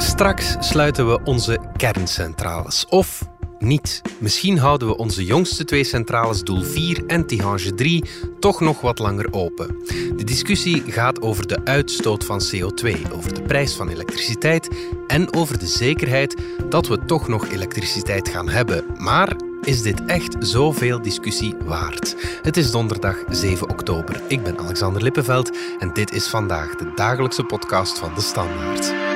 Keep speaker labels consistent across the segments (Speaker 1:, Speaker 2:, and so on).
Speaker 1: Straks sluiten we onze kerncentrales. Of niet. Misschien houden we onze jongste twee centrales, Doel 4 en Tihange 3, toch nog wat langer open. De discussie gaat over de uitstoot van CO2, over de prijs van elektriciteit en over de zekerheid dat we toch nog elektriciteit gaan hebben. Maar is dit echt zoveel discussie waard? Het is donderdag 7 oktober. Ik ben Alexander Lippenveld en dit is vandaag de dagelijkse podcast van de Standaard.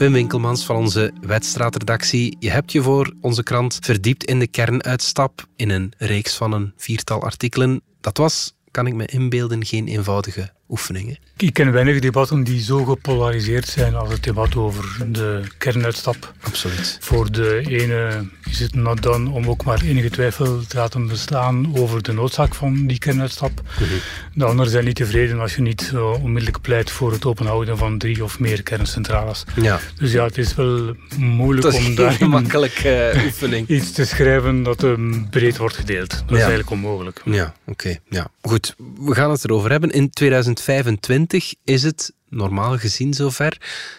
Speaker 1: Wim Winkelmans van onze wedstraatredactie. Je hebt je voor onze krant verdiept in de kernuitstap in een reeks van een viertal artikelen. Dat was, kan ik me inbeelden, geen eenvoudige oefeningen.
Speaker 2: Ik ken weinig debatten die zo gepolariseerd zijn als het debat over de kernuitstap.
Speaker 1: Absoluut.
Speaker 2: Voor de ene is het not done om ook maar enige twijfel te laten bestaan over de noodzaak van die kernuitstap. Mm De anderen zijn niet tevreden als je niet uh, onmiddellijk pleit voor het openhouden van drie of meer kerncentrales.
Speaker 1: Ja.
Speaker 2: Dus ja, het is wel moeilijk om daar
Speaker 1: makkelijke uh, oefening.
Speaker 2: iets te schrijven dat um, breed wordt gedeeld. Dat ja. is eigenlijk onmogelijk.
Speaker 1: Ja, oké. Okay. Ja. Goed, we gaan het erover hebben. In 2025 is het normaal gezien zover.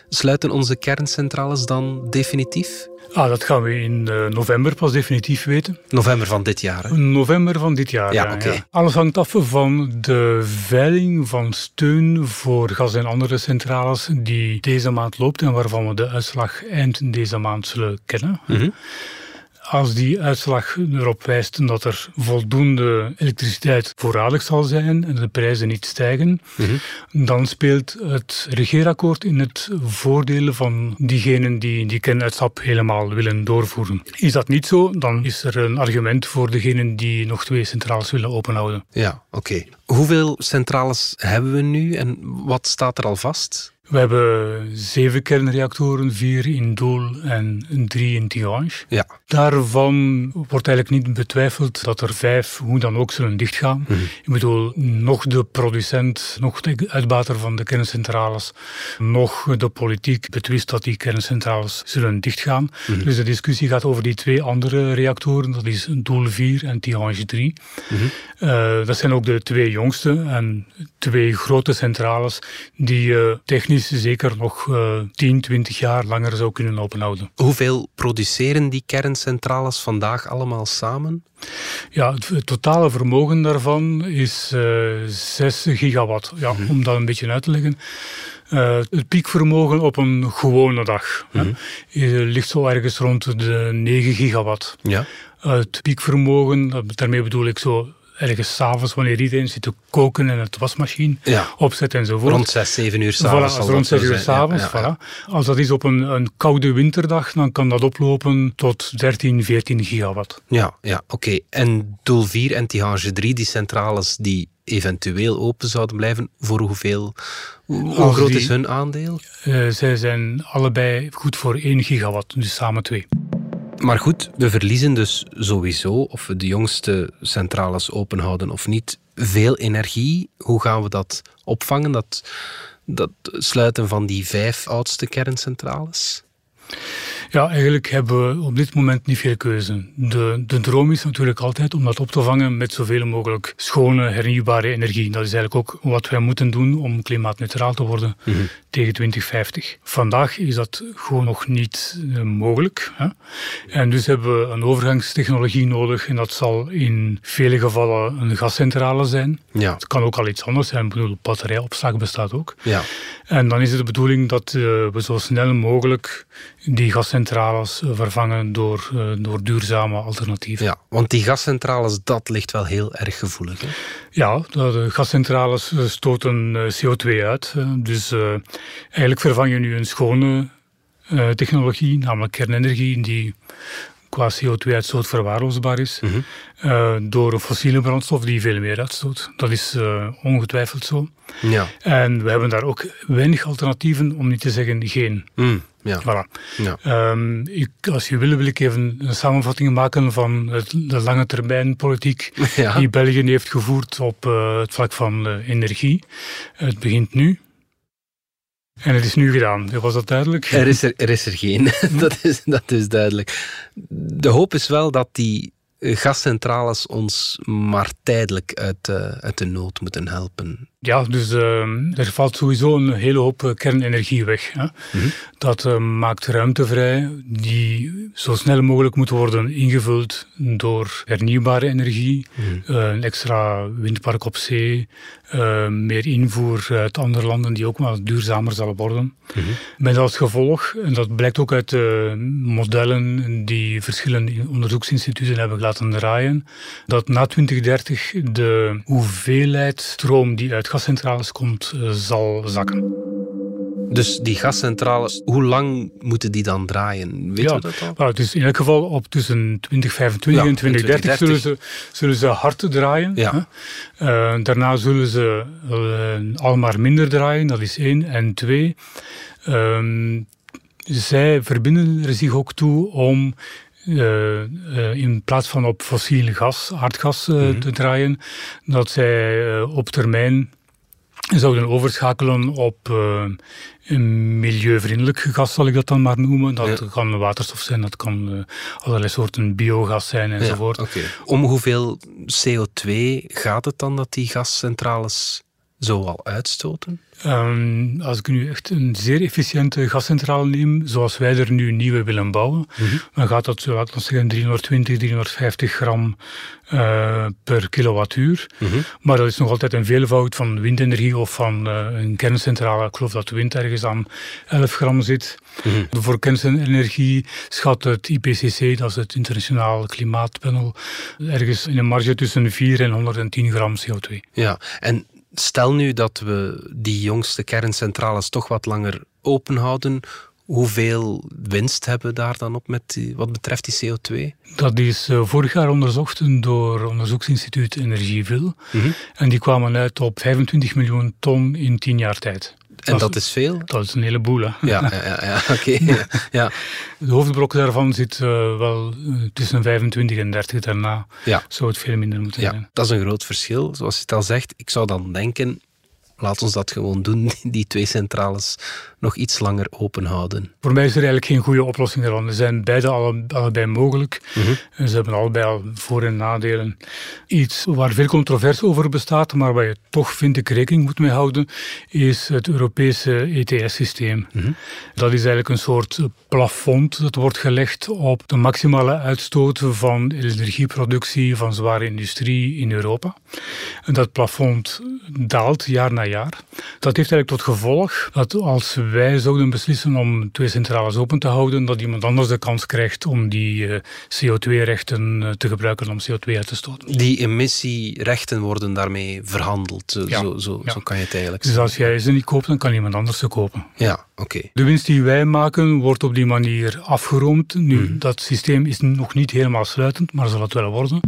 Speaker 1: Sluiten onze kerncentrales dan definitief?
Speaker 2: Ah, dat gaan we in uh, november pas definitief weten.
Speaker 1: November van dit jaar? Hè?
Speaker 2: November van dit jaar,
Speaker 1: ja.
Speaker 2: ja,
Speaker 1: okay.
Speaker 2: ja. Alles hangt af van de veiling van steun voor gas- en andere centrales die deze maand loopt en waarvan we de uitslag eind deze maand zullen kennen.
Speaker 1: Mm -hmm.
Speaker 2: Als die uitslag erop wijst dat er voldoende elektriciteit voorradig zal zijn en de prijzen niet stijgen,
Speaker 1: mm
Speaker 2: -hmm. dan speelt het regeerakkoord in het voordeel van diegenen die die kernuitstap helemaal willen doorvoeren. Is dat niet zo, dan is er een argument voor degenen die nog twee centrales willen openhouden.
Speaker 1: Ja, oké. Okay. Hoeveel centrales hebben we nu en wat staat er al vast?
Speaker 2: We hebben zeven kernreactoren, vier in Doel en drie in Tihange.
Speaker 1: Ja.
Speaker 2: Daarvan wordt eigenlijk niet betwijfeld dat er vijf hoe dan ook zullen dichtgaan.
Speaker 1: Mm -hmm.
Speaker 2: Ik bedoel, nog de producent, nog de uitbater van de kerncentrales, nog de politiek betwist dat die kerncentrales zullen dichtgaan.
Speaker 1: Mm -hmm.
Speaker 2: Dus de discussie gaat over die twee andere reactoren, dat is Doel 4 en Tihange 3.
Speaker 1: Mm -hmm.
Speaker 2: uh, dat zijn ook de twee jongste en twee grote centrales die uh, technisch zeker nog uh, 10, 20 jaar langer zou kunnen openhouden.
Speaker 1: Hoeveel produceren die kerncentrales vandaag allemaal samen?
Speaker 2: Ja, het, het totale vermogen daarvan is uh, 6 gigawatt. Ja,
Speaker 1: Mhm.
Speaker 2: Om dat een beetje uit te leggen. Uh, het piekvermogen op een gewone dag
Speaker 1: Mhm.
Speaker 2: mm. hè, ligt zo ergens rond de 9 gigawatt.
Speaker 1: Ja.
Speaker 2: het piekvermogen, daarmee bedoel ik zo ergens s'avonds, wanneer iedereen zit te koken en het wasmachine
Speaker 1: ja.
Speaker 2: opzet enzovoort.
Speaker 1: Rond 6, 7 uur s'avonds.
Speaker 2: Voilà, rond 6 uur s'avonds. Ja, voilà. Als dat is op een, een, koude winterdag, dan kan dat oplopen tot 13, 14 gigawatt.
Speaker 1: Ja, ja oké. Okay. En Doel 4 en Tihange 3, die centrales die eventueel open zouden blijven, voor hoeveel? Hoe groot die, is hun aandeel?
Speaker 2: Uh, zij zijn allebei goed voor 1 gigawatt, dus samen twee.
Speaker 1: Maar goed, we verliezen dus sowieso, of we de jongste centrales openhouden of niet, veel energie. Hoe gaan we dat opvangen, dat, dat sluiten van die vijf oudste kerncentrales?
Speaker 2: Ja, eigenlijk hebben we op dit moment niet veel keuze. De, de droom is natuurlijk altijd om dat op te vangen met zoveel mogelijk schone, hernieuwbare energie. Dat is eigenlijk ook wat wij moeten doen om klimaatneutraal te worden
Speaker 1: Mhm.
Speaker 2: mm -hmm. tegen 2050. Vandaag is dat gewoon nog niet uh, mogelijk. Hè? En dus hebben we een overgangstechnologie nodig en dat zal in vele gevallen een gascentrale zijn.
Speaker 1: Ja.
Speaker 2: Het kan ook al iets anders zijn. Ik bedoel, batterijopslag bestaat ook.
Speaker 1: Ja.
Speaker 2: En dan is het de bedoeling dat uh, we zo snel mogelijk die gascentrales vervangen door, uh, door duurzame alternatieven.
Speaker 1: Ja, want die gascentrales, dat ligt wel heel erg gevoelig. Hè?
Speaker 2: Ja, de gascentrales eh, stoten CO2 uit. Dus uh, eigenlijk vervang je nu een schone uh, technologie, namelijk kernenergie, die qua CO2-uitstoot verwaarloosbaar is,
Speaker 1: mm
Speaker 2: -hmm. uh, door een fossiele brandstof die veel meer uitstoot. Dat is uh, ongetwijfeld zo.
Speaker 1: Ja.
Speaker 2: En we hebben daar ook weinig alternatieven, om niet te zeggen geen.
Speaker 1: Mm, ja.
Speaker 2: Voilà.
Speaker 1: Ja.
Speaker 2: Um, ik, als je wil, wil ik even een samenvatting maken van het, de lange termijn politiek
Speaker 1: ja.
Speaker 2: die België heeft gevoerd op uh, het vlak van energie. Het begint nu. En het is nu gedaan. Was dat duidelijk?
Speaker 1: Er is er, er, is er geen. dat, is, dat is duidelijk. De hoop is wel dat die gascentrales ons maar tijdelijk uit, uh, uit de nood moeten helpen.
Speaker 2: Ja, dus uh, er valt sowieso een hele hoop eh, kernenergie weg. Hè. Mhm. Dat uh, maakt ruimte vrij die zo snel mogelijk moet worden ingevuld door hernieuwbare energie, mhm. een extra windpark op zee, meer invoer uit andere landen die ook wel duurzamer zullen worden. Mm Met als gevolg, en dat blijkt ook uit de modellen die verschillende onderzoeksinstituten hebben laten draaien, dat na 2030 de hoeveelheid stroom die uit gascentrales komt, uh, zal zakken.
Speaker 1: Dus die gascentrales, hoe lang moeten die dan draaien? Weet
Speaker 2: ja,
Speaker 1: je dat al?
Speaker 2: Nou, dus in elk geval op tussen 2025 ja, en 2030, 2030, Zullen, ze, zullen ze hard draaien. Ja. Uh, daarna zullen ze uh, al maar minder draaien, dat is één. En twee, um, zij verbinden er zich ook toe om uh, uh, in plaats van op fossiel gas, aardgas uh, mm -hmm. te draaien, dat zij op termijn zouden overschakelen op uh, een milieuvriendelijk gas, zal ik dat dan maar noemen. Dat kan waterstof zijn, dat kan uh, allerlei soorten biogas zijn enzovoort. Ja,
Speaker 1: okay. Om hoeveel CO2 gaat het dan dat die gascentrales zo al uitstoten?
Speaker 2: Um, als ik nu echt een zeer efficiënte gascentrale neem, zoals wij er nu nieuwe willen bouwen, mm -hmm. dan gaat dat, laten we zeggen, 320, 350 gram uh, per kilowattuur. Mm -hmm. Maar dat is nog altijd een veelvoud van windenergie of van uh, een kerncentrale. Ik geloof dat de wind ergens aan 11 gram zit. Mm -hmm. Voor kernenergie schat het IPCC, dat is het Internationaal Klimaatpanel, ergens in een marge tussen 4 en 110 gram CO2.
Speaker 1: Ja, en stel nu dat we die jongste kerncentrales toch wat langer open houden. Hoeveel winst hebben we daar dan op met die, wat betreft die CO2?
Speaker 2: Dat is uh, vorig jaar onderzocht door onderzoeksinstituut Energieville. Mm -hmm. En die kwamen uit op 25 miljoen ton in 10 jaar tijd.
Speaker 1: En dat, is veel?
Speaker 2: Dat is een heleboel. Hè?
Speaker 1: Ja, ja, ja, oké. ja.
Speaker 2: De hoofdblok daarvan zit uh, wel uh, tussen 25 en 30 daarna. Ja. Zou het veel minder moeten
Speaker 1: ja,
Speaker 2: zijn.
Speaker 1: Dat is een groot verschil. Zoals je het al zegt, ik zou dan denken, laat ons dat gewoon doen, die twee centrales nog iets langer open houden.
Speaker 2: Voor mij is er eigenlijk geen goede oplossing daarvan. Ze zijn beide alle, allebei mogelijk. Mm -hmm. Ze hebben allebei al voor- en nadelen. Iets waar veel controverse over bestaat, maar waar je toch, vind ik, rekening moet mee houden, is het Europese ETS-systeem. Mm -hmm. Dat is eigenlijk een soort plafond dat wordt gelegd op de maximale uitstoot van energieproductie van zware industrie in Europa. En dat plafond daalt jaar na jaar. Dat heeft eigenlijk tot gevolg dat als wij zouden beslissen om twee centrales open te houden, dat iemand anders de kans krijgt om die uh, CO2-rechten uh, te gebruiken om CO2 uit te stoten.
Speaker 1: Die emissierechten worden daarmee verhandeld. Ja. Zo, zo, ja. zo, kan je het eigenlijk
Speaker 2: Dus als jij ze niet koopt, dan kan iemand anders ze kopen.
Speaker 1: Ja, oké. Okay.
Speaker 2: De winst die wij maken wordt op die manier afgeroomd. Nu, mm. dat systeem is nog niet helemaal sluitend, maar zal het wel worden.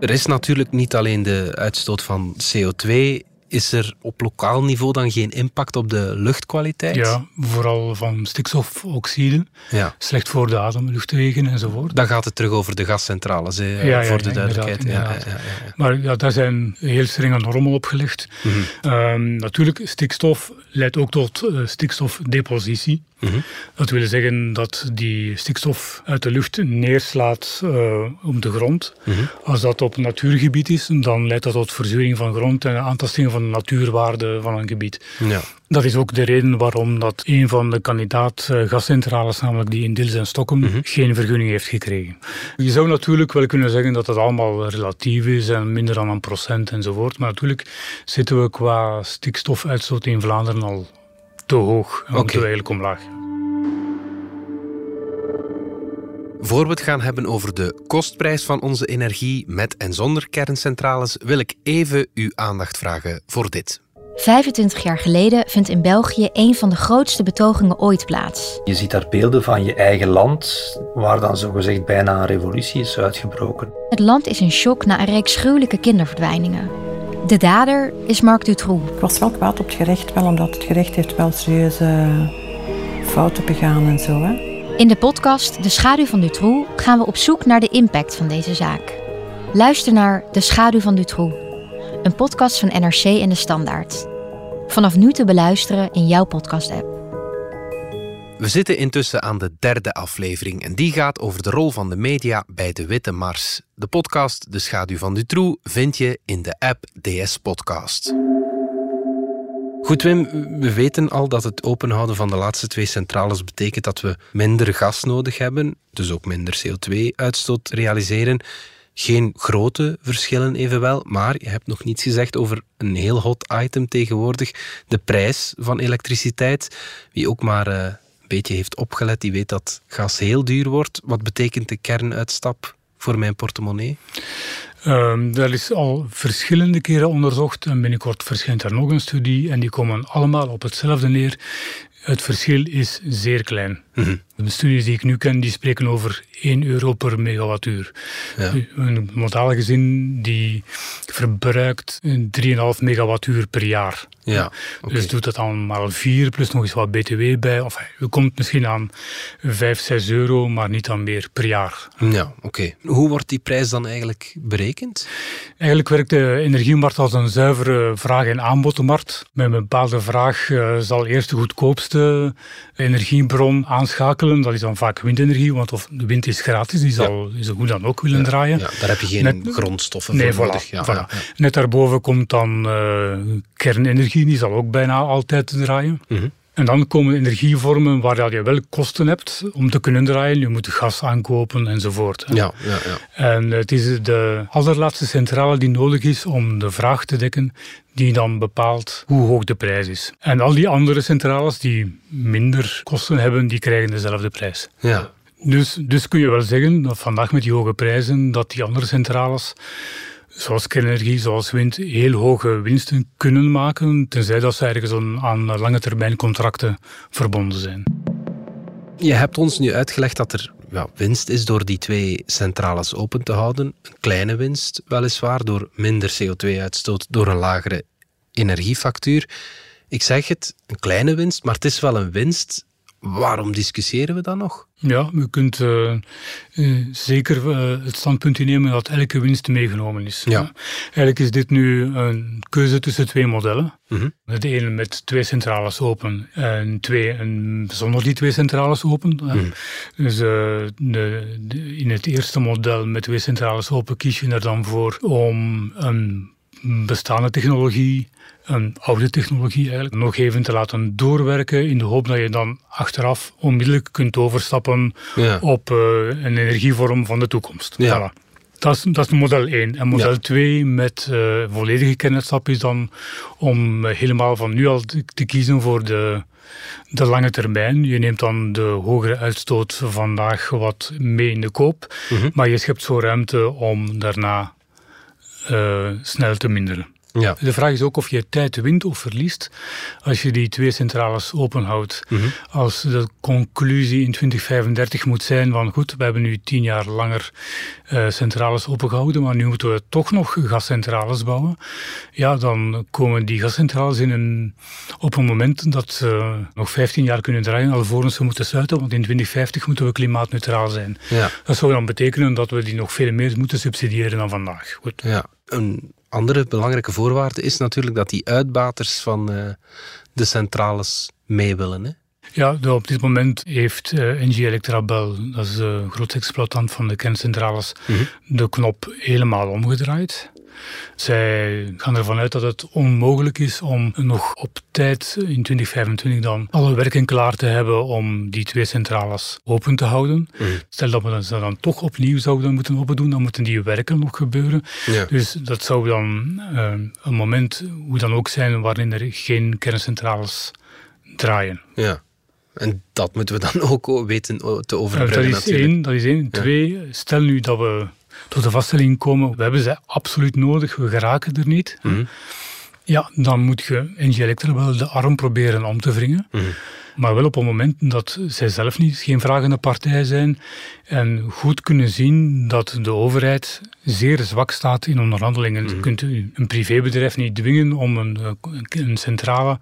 Speaker 1: Er is natuurlijk niet alleen de uitstoot van CO2 is er op lokaal niveau dan geen impact op de luchtkwaliteit?
Speaker 2: Ja, vooral van stikstofoxide. Ja. Slecht voor de adem, luchtwegen enzovoort.
Speaker 1: Dan gaat het terug over de gascentrales, hè, ja, ja, voor de duidelijkheid.
Speaker 2: Inderdaad, inderdaad. Maar ja, daar zijn heel strenge normen op gelegd. Mm -hmm. um, natuurlijk, stikstof leidt ook tot uh, stikstofdepositie. Mm -hmm. Dat wil zeggen dat die stikstof uit de lucht neerslaat uh, op de grond. Mm -hmm. Als dat op natuurgebied is, dan leidt dat tot verzuring van grond en aantasting van de natuurwaarde van een gebied. Ja. Dat is ook de reden waarom dat een van de kandidaat gascentrales, namelijk die in Dils en Stockholm, mm -hmm. geen vergunning heeft gekregen. Je zou natuurlijk wel kunnen zeggen dat dat allemaal relatief is en minder dan een procent enzovoort. Maar natuurlijk zitten we qua stikstofuitstoot in Vlaanderen al te hoog okay. we eigenlijk omlaag.
Speaker 1: Voor we het gaan hebben over de kostprijs van onze energie met en zonder kerncentrales, wil ik even uw aandacht vragen voor dit.
Speaker 3: 25 jaar geleden vindt in België een van de grootste betogingen ooit plaats.
Speaker 4: Je ziet daar beelden van je eigen land, waar dan zogezegd bijna een revolutie is uitgebroken.
Speaker 3: Het land is in shock na een reeks gruwelijke kinderverdwijningen. De dader is Marc Dutroux.
Speaker 5: Ik was wel kwaad op het gerecht, wel omdat het gerecht heeft wel serieuze fouten begaan en zo. Hè.
Speaker 3: In de podcast De Schaduw van Dutroux gaan we op zoek naar de impact van deze zaak. Luister naar De Schaduw van Dutroux, een podcast van NRC en De Standaard. Vanaf nu te beluisteren in jouw podcast-app.
Speaker 1: We zitten intussen aan de derde aflevering en die gaat over de rol van de media bij de Witte Mars. De podcast De Schaduw van Dutroux vind je in de app DS Podcast. Goed, Wim, we weten al dat het openhouden van de laatste twee centrales betekent dat we minder gas nodig hebben, dus ook minder CO2-uitstoot realiseren. Geen grote verschillen evenwel, maar je hebt nog niets gezegd over een heel hot item tegenwoordig, de prijs van elektriciteit. Wie ook maar een beetje heeft opgelet, die weet dat gas heel duur wordt. Wat betekent de kernuitstap voor mijn portemonnee?
Speaker 2: Um, dat is al verschillende keren onderzocht en binnenkort verschijnt er nog een studie en die komen allemaal op hetzelfde neer. Het verschil is zeer klein. Mhm. De studies die ik nu ken, die spreken over 1 euro per megawattuur. Ja. Een modale gezin die verbruikt 3,5 megawattuur per jaar. Ja, Dus doet dat dan maar 4 plus nog eens wat btw bij. Of u komt misschien aan 5, 6 euro, maar niet aan meer per jaar.
Speaker 1: Ja, oké. Hoe wordt die prijs dan eigenlijk berekend?
Speaker 2: Eigenlijk werkt de energiemarkt als een zuivere vraag- en aanbodmarkt. Met een bepaalde vraag uh, zal eerst de goedkoopste energiebron aanschakelen. Dat is dan vaak windenergie, want of de wind is gratis, die zal ja. zo goed dan ook willen draaien.
Speaker 1: Ja, daar heb je geen grondstoffen nee, voor nodig.
Speaker 2: Ja, voilà. Net daarboven komt dan uh, kernenergie, die zal ook bijna altijd draaien. Mm -hmm. En dan komen energievormen waar je wel kosten hebt om te kunnen draaien. Je moet gas aankopen enzovoort.
Speaker 1: Ja, ja, ja.
Speaker 2: En het is de allerlaatste centrale die nodig is om de vraag te dekken, die dan bepaalt hoe hoog de prijs is. En al die andere centrales die minder kosten hebben, die krijgen dezelfde prijs.
Speaker 1: Ja.
Speaker 2: Dus, dus kun je wel zeggen dat vandaag met die hoge prijzen, dat die andere centrales zoals kernenergie, zoals wind, heel hoge winsten kunnen maken, tenzij dat ze ergens aan lange termijn contracten verbonden zijn.
Speaker 1: Je hebt ons nu uitgelegd dat er ja, winst is door die twee centrales open te houden. Een kleine winst, weliswaar, door minder CO2-uitstoot, door een lagere energiefactuur. Ik zeg het, een kleine winst, maar het is wel een winst waarom discussiëren we dan nog?
Speaker 2: Ja, je kunt uh, uh, zeker uh, het standpunt innemen dat elke winst meegenomen is. Ja. Eigenlijk is dit nu een keuze tussen twee modellen. Mm -hmm. De ene met twee centrales open en twee en zonder die twee centrales open. Mm -hmm. Dus de, de, in het eerste model met twee centrales open kies je er dan voor om een bestaande technologie een oude technologie eigenlijk nog even te laten doorwerken in de hoop dat je dan achteraf onmiddellijk kunt overstappen op uh, een energievorm van de toekomst. Ja. Voilà. Dat is, dat is model 1. En model ja. 2 met uh, volledige kernuitstap is dan om helemaal van nu al te, te kiezen voor de, de lange termijn. Je neemt dan de hogere uitstoot vandaag wat mee in de koop, mm -hmm. maar je schept zo ruimte om daarna snel te minderen. Ja. De vraag is ook of je tijd wint of verliest als je die twee centrales openhoudt. Mm -hmm. Als de conclusie in 2035 moet zijn van goed, we hebben nu tien jaar langer uh, centrales opengehouden, maar nu moeten we toch nog gascentrales bouwen. Ja, dan komen die gascentrales in een, op een moment dat ze nog 15 jaar kunnen draaien alvorens ze moeten sluiten, want in 2050 moeten we klimaatneutraal zijn. Ja. Dat zou dan betekenen dat we die nog veel meer moeten subsidiëren dan vandaag. Goed.
Speaker 1: Ja, een andere belangrijke voorwaarde is natuurlijk dat die uitbaters van uh, de centrales mee willen. Hè?
Speaker 2: Ja, op dit moment heeft uh, NG Electrabel, dat is de grootste exploitant van de kerncentrales, mm -hmm. de knop helemaal omgedraaid. Zij gaan ervan uit dat het onmogelijk is om nog op tijd in 2025 dan alle werken klaar te hebben om die twee centrales open te houden. Mm. Stel dat we ze dan toch opnieuw zouden moeten open doen, dan moeten die werken nog gebeuren. Ja. Dus dat zou dan uh, een moment, hoe dan ook zijn, waarin er geen kerncentrales draaien.
Speaker 1: Ja. En dat moeten we dan ook weten te overbrengen.
Speaker 2: dat is één. Dat is één. Ja. Twee, stel nu dat we tot de vaststelling komen, we hebben ze absoluut nodig, we geraken er niet. -hmm. Ja, dan moet je NG Electra wel de arm proberen om te wringen. Mm -hmm. Maar wel op het moment dat zij zelf niet, geen vragende partij zijn en goed kunnen zien dat de overheid zeer zwak staat in onderhandelingen. Mm -hmm. Je kunt een privébedrijf niet dwingen om een, een, centrale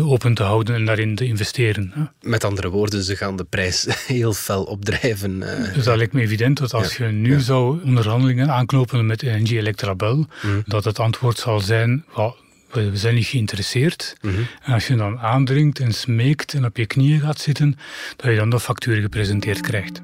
Speaker 2: open te houden en daarin te investeren.
Speaker 1: Met andere woorden, ze gaan de prijs heel fel opdrijven.
Speaker 2: Dus dat lijkt me evident dat als ja. je nu ja. zou onderhandelingen aanknopen met NG Electrabel, mm -hmm. dat het antwoord zal zijn, well, we zijn niet geïnteresseerd.
Speaker 1: Mhm.
Speaker 2: En als je dan aandringt en smeekt en op je knieën gaat zitten, dat je dan de factuur gepresenteerd krijgt.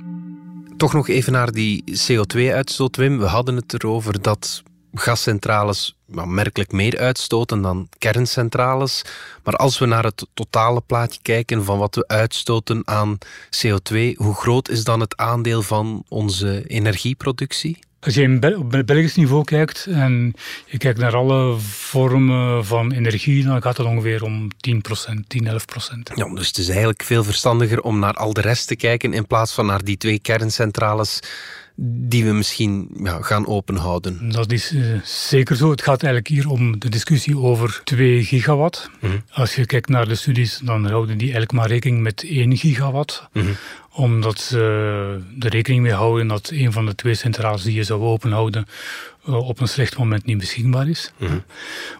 Speaker 1: Toch nog even naar die CO2-uitstoot, Wim. We hadden het erover dat gascentrales maar merkelijk meer uitstoten dan kerncentrales. Maar als we naar het totale plaatje kijken van wat we uitstoten aan CO2, hoe groot is dan het aandeel van onze energieproductie?
Speaker 2: Als je in Bel- op Belgisch niveau kijkt en je kijkt naar alle vormen van energie, dan gaat het ongeveer om 10%, 10, 11%.
Speaker 1: Ja, dus het is eigenlijk veel verstandiger om naar al de rest te kijken in plaats van naar die twee kerncentrales die we misschien ja, gaan openhouden.
Speaker 2: Dat is eh, zeker zo. Het gaat eigenlijk hier om de discussie over 2 gigawatt.
Speaker 1: Mhm.
Speaker 2: Als je kijkt naar de studies, dan houden die eigenlijk maar rekening met 1 gigawatt.
Speaker 1: Mhm.
Speaker 2: Omdat ze er rekening mee houden dat een van de twee centrales die je zou openhouden eh, op een slecht moment niet beschikbaar is.
Speaker 1: Mhm.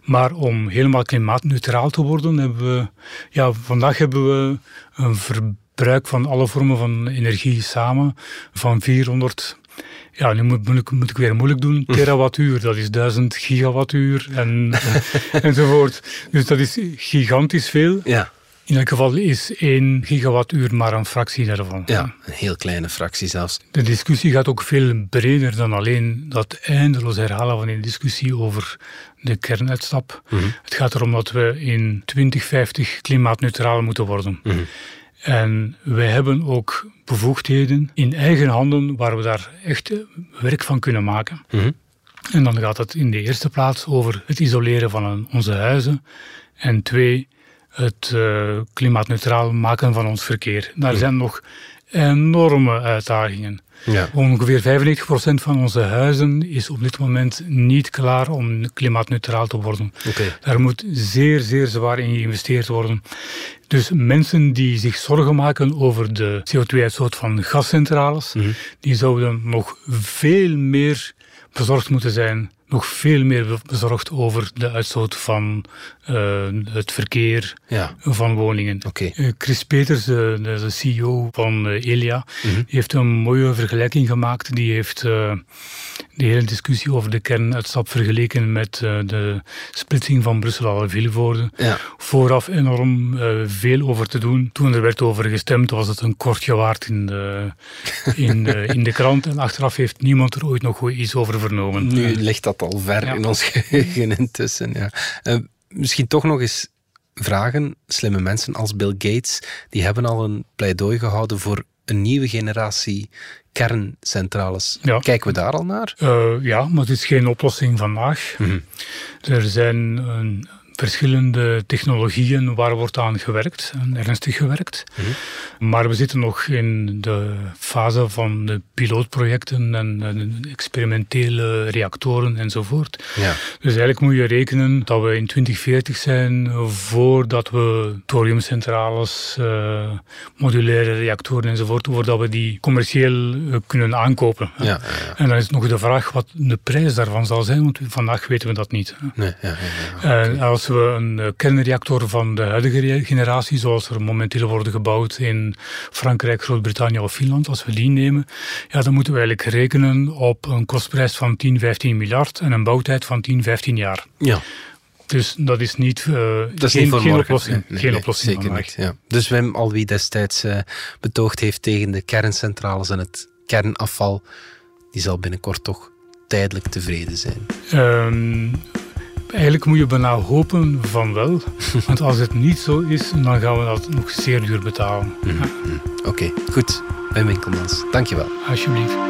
Speaker 2: Maar om helemaal klimaatneutraal te worden, hebben we... Ja, vandaag hebben we een verbruik van alle vormen van energie samen van 400 ja, nu moet, moet, ik, moet ik weer moeilijk doen. Terawattuur, dat is 1000 gigawattuur en, enzovoort. Dus dat is gigantisch veel.
Speaker 1: Ja,
Speaker 2: In elk geval is 1 gigawattuur maar een fractie daarvan.
Speaker 1: ja, een heel kleine fractie zelfs.
Speaker 2: De discussie gaat ook veel breder dan alleen dat eindeloos herhalen van een discussie over de kernuitstap.
Speaker 1: Mhm.
Speaker 2: Het gaat erom dat we in 2050 klimaatneutraal moeten worden.
Speaker 1: Mhm.
Speaker 2: En wij hebben ook bevoegdheden in eigen handen waar we daar echt eh, werk van kunnen maken.
Speaker 1: Mhm.
Speaker 2: En dan gaat het in de eerste plaats over het isoleren van een- onze huizen. En twee, het eh, klimaatneutraal maken van ons verkeer. Daar zijn nog enorme uitdagingen.
Speaker 1: Ja.
Speaker 2: Ongeveer 95% van onze huizen is op dit moment niet klaar om klimaatneutraal te worden. Daar moet zeer, zeer zwaar in geïnvesteerd worden. Dus mensen die zich zorgen maken over de CO2-uitstoot van gascentrales,
Speaker 1: Mhm.
Speaker 2: die zouden nog veel meer bezorgd moeten zijn. Nog veel meer be- bezorgd over de uitstoot van eh, het verkeer
Speaker 1: Ja,
Speaker 2: van woningen. Eh, Chris Peters, de, de, CEO van eh, Elia,
Speaker 1: Mhm.
Speaker 2: heeft een mooie vergelijking gemaakt. Die heeft eh, de hele discussie over de kernuitstap vergeleken met de splitsing van Brussel en Vilvoorde.
Speaker 1: Ja.
Speaker 2: Vooraf enorm veel over te doen. Toen er werd over gestemd, was het een kortje waard in de, in, de, in de krant. En achteraf heeft niemand er ooit nog iets over vernomen.
Speaker 1: Nu ligt dat al ver
Speaker 2: Ja.
Speaker 1: in ons geheugen intussen. Ja. Eh, misschien toch nog eens vragen. Slimme mensen als Bill Gates, die hebben al een pleidooi gehouden voor een nieuwe generatie kerncentrales.
Speaker 2: Ja.
Speaker 1: Kijken we daar al naar?
Speaker 2: Eh, ja, maar het is geen oplossing vandaag.
Speaker 1: Mhm.
Speaker 2: Er zijn eh, verschillende technologieën waar wordt aan gewerkt, en ernstig gewerkt. Maar we zitten nog in de fase van de pilootprojecten en, en experimentele reactoren enzovoort.
Speaker 1: Ja.
Speaker 2: Dus eigenlijk moet je rekenen dat we in 2040 zijn voordat we thoriumcentrales, eh, modulaire reactoren enzovoort, voordat we die commercieel eh, kunnen aankopen.
Speaker 1: Ja.
Speaker 2: En dan is nog de vraag wat de prijs daarvan zal zijn, want vandaag weten we dat niet.
Speaker 1: Nee, ja.
Speaker 2: En als we een eh, kernreactor van de huidige generatie, zoals er momenteel worden gebouwd in Frankrijk, Groot-Brittannië of Finland, als we die nemen, ja, dan moeten we eigenlijk rekenen op een kostprijs van 10, 15 miljard en een bouwtijd van 10, 15 jaar.
Speaker 1: ja.
Speaker 2: Dus dat is niet, eh,
Speaker 1: Dat is
Speaker 2: geen,
Speaker 1: niet voor
Speaker 2: geen oplossing.
Speaker 1: Nee, nee,
Speaker 2: geen
Speaker 1: nee,
Speaker 2: oplossing
Speaker 1: zeker niet. Ja. Dus Wim, al wie destijds eh, betoogd heeft tegen de kerncentrales en het kernafval, die zal binnenkort toch tijdelijk tevreden zijn.
Speaker 2: Ehm, eigenlijk moet je bijna hopen van wel. Want als het niet zo is, dan gaan we dat nog zeer duur betalen. Ja,
Speaker 1: Oké, goed. Wim Winkelmans, dankjewel.
Speaker 2: alsjeblieft.